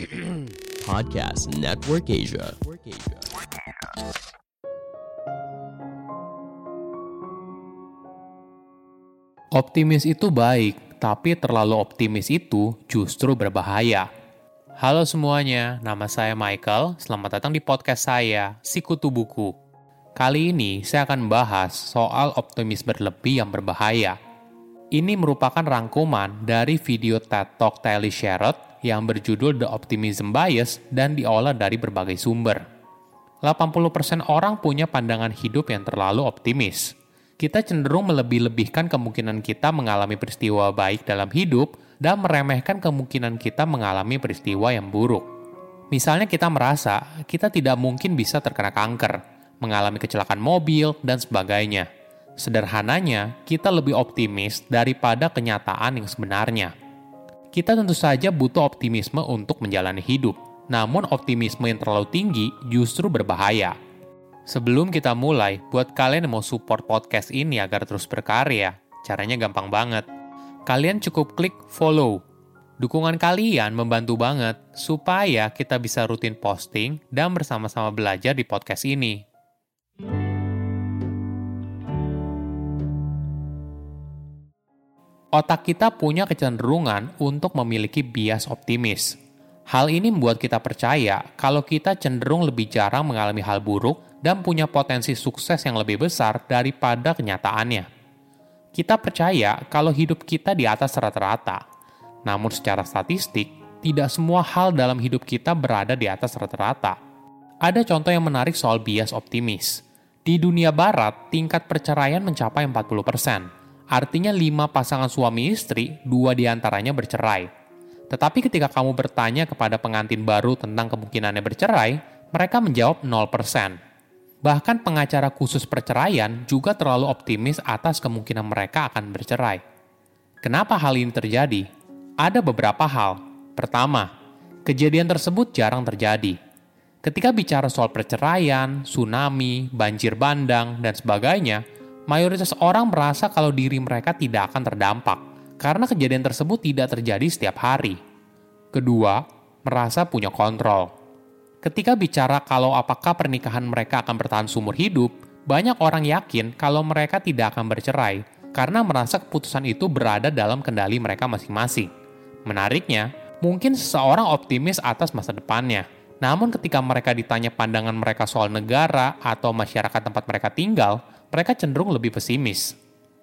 Podcast Network Asia. Optimis itu baik, tapi terlalu optimis itu justru berbahaya. Halo semuanya, nama saya Michael. Selamat datang di podcast saya, Sikutu Buku. Kali ini saya akan membahas soal optimis berlebih yang berbahaya. Ini merupakan rangkuman dari video TED Talk Tyler Sherrod yang berjudul The Optimism Bias dan diolah dari berbagai sumber. 80% orang punya pandangan hidup yang terlalu optimis kita cenderung melebih-lebihkan kemungkinan kita mengalami peristiwa baik dalam hidup dan meremehkan kemungkinan kita mengalami peristiwa yang buruk. Misalnya kita merasa kita tidak mungkin bisa terkena kanker, mengalami kecelakaan mobil, dan sebagainya. Sederhananya, kita lebih optimis daripada kenyataan yang sebenarnya. Kita tentu saja butuh optimisme untuk menjalani hidup, namun optimisme yang terlalu tinggi justru berbahaya Sebelum kita mulai, buat kalian yang mau support podcast ini agar terus berkarya, caranya gampang banget. Kalian cukup klik follow. Dukungan kalian membantu banget supaya kita bisa rutin posting dan bersama-sama belajar di podcast ini. Otak kita punya kecenderungan untuk memiliki bias optimis. Hal ini membuat kita percaya kalau kita cenderung lebih jarang mengalami hal buruk dan punya potensi sukses yang lebih besar daripada kenyataannya. Kita percaya kalau hidup kita di atas rata-rata, namun secara statistik, tidak semua hal dalam hidup kita berada di atas rata-rata. Ada contoh yang menarik soal bias optimis. Di dunia barat, tingkat perceraian mencapai 40%. Artinya lima pasangan suami istri, dua di antaranya bercerai. Tetapi ketika kamu bertanya kepada pengantin baru tentang kemungkinannya bercerai, mereka menjawab 0%. Bahkan pengacara khusus perceraian juga terlalu optimis atas kemungkinan mereka akan bercerai. Kenapa hal ini terjadi? Ada beberapa hal. Pertama, kejadian tersebut jarang terjadi. Ketika bicara soal perceraian, tsunami, banjir bandang, dan sebagainya, mayoritas orang merasa kalau diri mereka tidak akan terdampak karena kejadian tersebut tidak terjadi setiap hari. Kedua, merasa punya kontrol. Ketika bicara kalau apakah pernikahan mereka akan bertahan seumur hidup, banyak orang yakin kalau mereka tidak akan bercerai karena merasa keputusan itu berada dalam kendali mereka masing-masing. Menariknya, mungkin seseorang optimis atas masa depannya, namun ketika mereka ditanya pandangan mereka soal negara atau masyarakat tempat mereka tinggal, mereka cenderung lebih pesimis.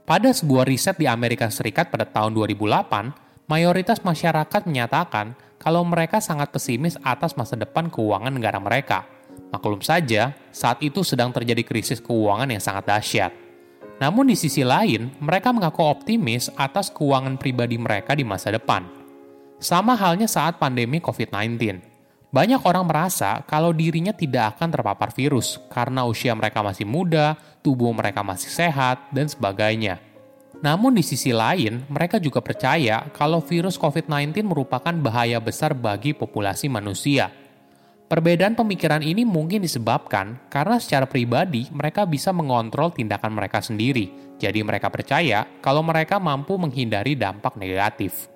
Pada sebuah riset di Amerika Serikat pada tahun 2008, mayoritas masyarakat menyatakan kalau mereka sangat pesimis atas masa depan keuangan negara mereka. Maklum saja, saat itu sedang terjadi krisis keuangan yang sangat dahsyat. Namun di sisi lain, mereka mengaku optimis atas keuangan pribadi mereka di masa depan. Sama halnya saat pandemi COVID-19. Banyak orang merasa kalau dirinya tidak akan terpapar virus karena usia mereka masih muda, tubuh mereka masih sehat, dan sebagainya. Namun di sisi lain, mereka juga percaya kalau virus COVID-19 merupakan bahaya besar bagi populasi manusia. Perbedaan pemikiran ini mungkin disebabkan karena secara pribadi mereka bisa mengontrol tindakan mereka sendiri, jadi mereka percaya kalau mereka mampu menghindari dampak negatif.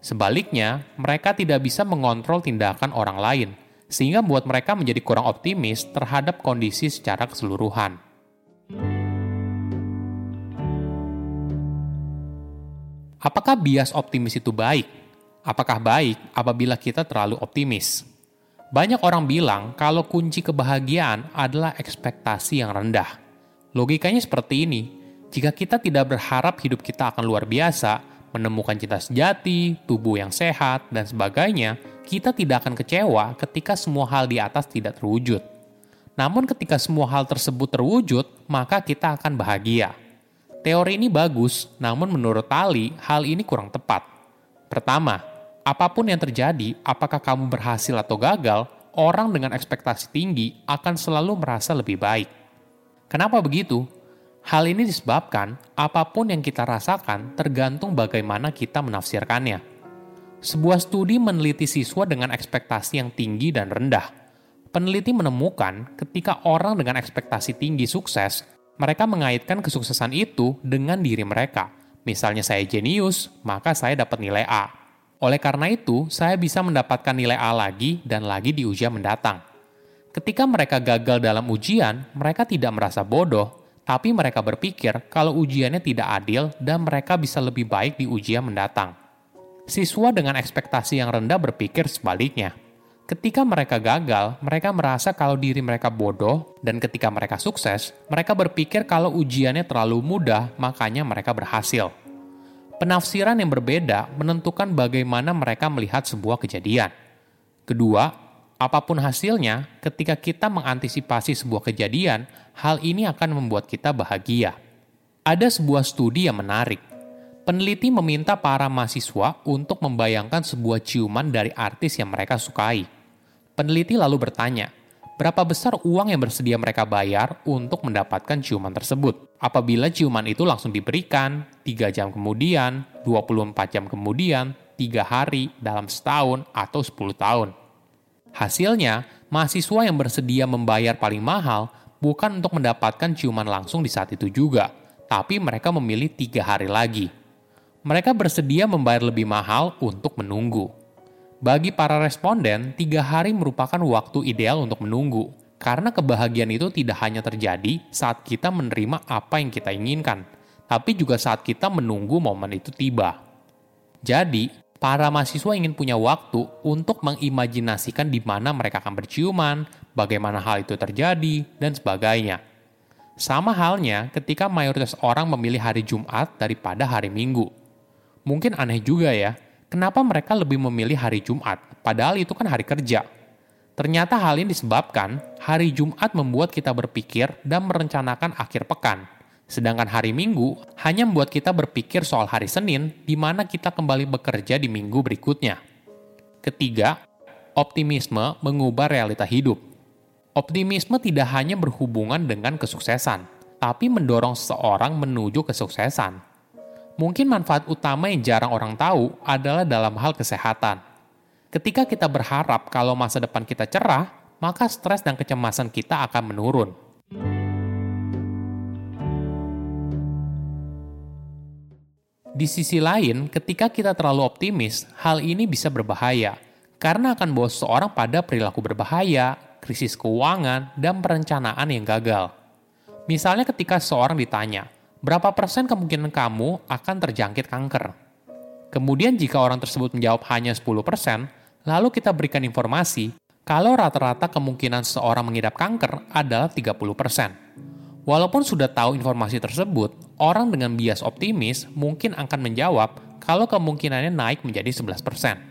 Sebaliknya, mereka tidak bisa mengontrol tindakan orang lain, sehingga membuat mereka menjadi kurang optimis terhadap kondisi secara keseluruhan. Apakah bias optimis itu baik? Apakah baik apabila kita terlalu optimis? Banyak orang bilang kalau kunci kebahagiaan adalah ekspektasi yang rendah. Logikanya seperti ini: jika kita tidak berharap hidup kita akan luar biasa, menemukan cinta sejati, tubuh yang sehat, dan sebagainya, kita tidak akan kecewa ketika semua hal di atas tidak terwujud. Namun, ketika semua hal tersebut terwujud, maka kita akan bahagia. Teori ini bagus, namun menurut Tali, hal ini kurang tepat. Pertama, apa pun yang terjadi, apakah kamu berhasil atau gagal, orang dengan ekspektasi tinggi akan selalu merasa lebih baik. Kenapa begitu? Hal ini disebabkan apa pun yang kita rasakan tergantung bagaimana kita menafsirkannya. Sebuah studi meneliti siswa dengan ekspektasi yang tinggi dan rendah. Peneliti menemukan ketika orang dengan ekspektasi tinggi sukses, mereka mengaitkan kesuksesan itu dengan diri mereka. Misalnya saya jenius, maka saya dapat nilai A. Oleh karena itu, saya bisa mendapatkan nilai A lagi dan lagi di ujian mendatang. Ketika mereka gagal dalam ujian, mereka tidak merasa bodoh, tapi mereka berpikir kalau ujiannya tidak adil dan mereka bisa lebih baik di ujian mendatang. Siswa dengan ekspektasi yang rendah berpikir sebaliknya. Ketika mereka gagal, mereka merasa kalau diri mereka bodoh, dan ketika mereka sukses, mereka berpikir kalau ujiannya terlalu mudah, makanya mereka berhasil. Penafsiran yang berbeda menentukan bagaimana mereka melihat sebuah kejadian. Kedua, apa pun hasilnya, ketika kita mengantisipasi sebuah kejadian, hal ini akan membuat kita bahagia. Ada sebuah studi yang menarik. Peneliti meminta para mahasiswa untuk membayangkan sebuah ciuman dari artis yang mereka sukai. Peneliti lalu bertanya, berapa besar uang yang bersedia mereka bayar untuk mendapatkan ciuman tersebut. Apabila ciuman itu langsung diberikan, 3 jam kemudian, 24 jam kemudian, 3 hari, dalam setahun, atau 10 tahun. Hasilnya, mahasiswa yang bersedia membayar paling mahal bukan untuk mendapatkan ciuman langsung di saat itu juga, tapi mereka memilih tiga hari lagi. Mereka bersedia membayar lebih mahal untuk menunggu. Bagi para responden, tiga hari merupakan waktu ideal untuk menunggu, karena kebahagiaan itu tidak hanya terjadi saat kita menerima apa yang kita inginkan, tapi juga saat kita menunggu momen itu tiba. Jadi, para mahasiswa ingin punya waktu untuk mengimajinasikan di mana mereka akan berciuman, bagaimana hal itu terjadi, dan sebagainya. Sama halnya ketika mayoritas orang memilih hari Jumat daripada hari Minggu. Mungkin aneh juga ya, Kenapa mereka lebih memilih hari Jumat, padahal itu kan hari kerja? Ternyata hal ini disebabkan hari Jumat membuat kita berpikir dan merencanakan akhir pekan, sedangkan hari Minggu hanya membuat kita berpikir soal hari Senin, di mana kita kembali bekerja di minggu berikutnya. Ketiga, optimisme mengubah realita hidup. Optimisme tidak hanya berhubungan dengan kesuksesan, tapi mendorong seseorang menuju kesuksesan. Mungkin manfaat utama yang jarang orang tahu adalah dalam hal kesehatan. Ketika kita berharap kalau masa depan kita cerah, maka stres dan kecemasan kita akan menurun. Di sisi lain, ketika kita terlalu optimis, hal ini bisa berbahaya karena akan bawa seseorang pada perilaku berbahaya, krisis keuangan, dan perencanaan yang gagal. Misalnya ketika seseorang ditanya, berapa persen kemungkinan kamu akan terjangkit kanker? Kemudian jika orang tersebut menjawab hanya 10 persen, lalu kita berikan informasi kalau rata-rata kemungkinan seseorang mengidap kanker adalah 30 persen. Walaupun sudah tahu informasi tersebut, orang dengan bias optimis mungkin akan menjawab kalau kemungkinannya naik menjadi 11 persen.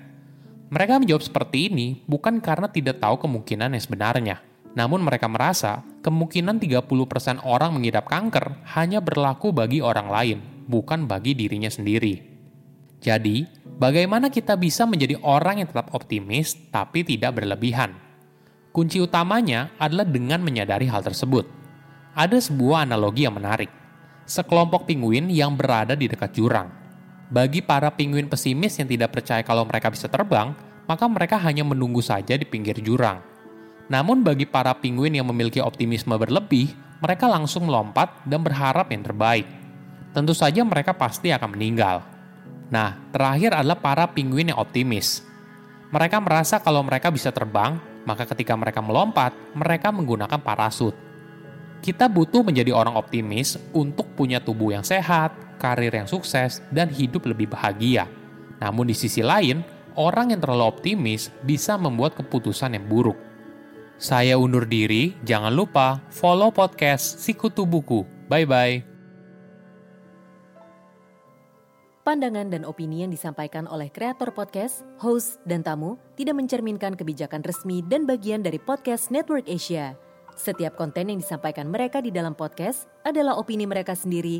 Mereka menjawab seperti ini bukan karena tidak tahu kemungkinan yang sebenarnya, namun mereka merasa kemungkinan 30% orang mengidap kanker hanya berlaku bagi orang lain, bukan bagi dirinya sendiri. Jadi, bagaimana kita bisa menjadi orang yang tetap optimis tapi tidak berlebihan? Kunci utamanya adalah dengan menyadari hal tersebut. Ada sebuah analogi yang menarik. Sekelompok penguin yang berada di dekat jurang. Bagi para penguin pesimis yang tidak percaya kalau mereka bisa terbang, maka mereka hanya menunggu saja di pinggir jurang namun bagi para penguin yang memiliki optimisme berlebih, mereka langsung melompat dan berharap yang terbaik. Tentu saja mereka pasti akan meninggal. Nah, terakhir adalah para penguin yang optimis. Mereka merasa kalau mereka bisa terbang, maka ketika mereka melompat, mereka menggunakan parasut. Kita butuh menjadi orang optimis untuk punya tubuh yang sehat, karir yang sukses, dan hidup lebih bahagia. Namun di sisi lain, orang yang terlalu optimis bisa membuat keputusan yang buruk. Saya undur diri, jangan lupa follow podcast Sikutu Buku. Bye-bye. Pandangan dan opini yang disampaikan oleh kreator podcast, host, dan tamu tidak mencerminkan kebijakan resmi dan bagian dari podcast Network Asia. Setiap konten yang disampaikan mereka di dalam podcast adalah opini mereka sendiri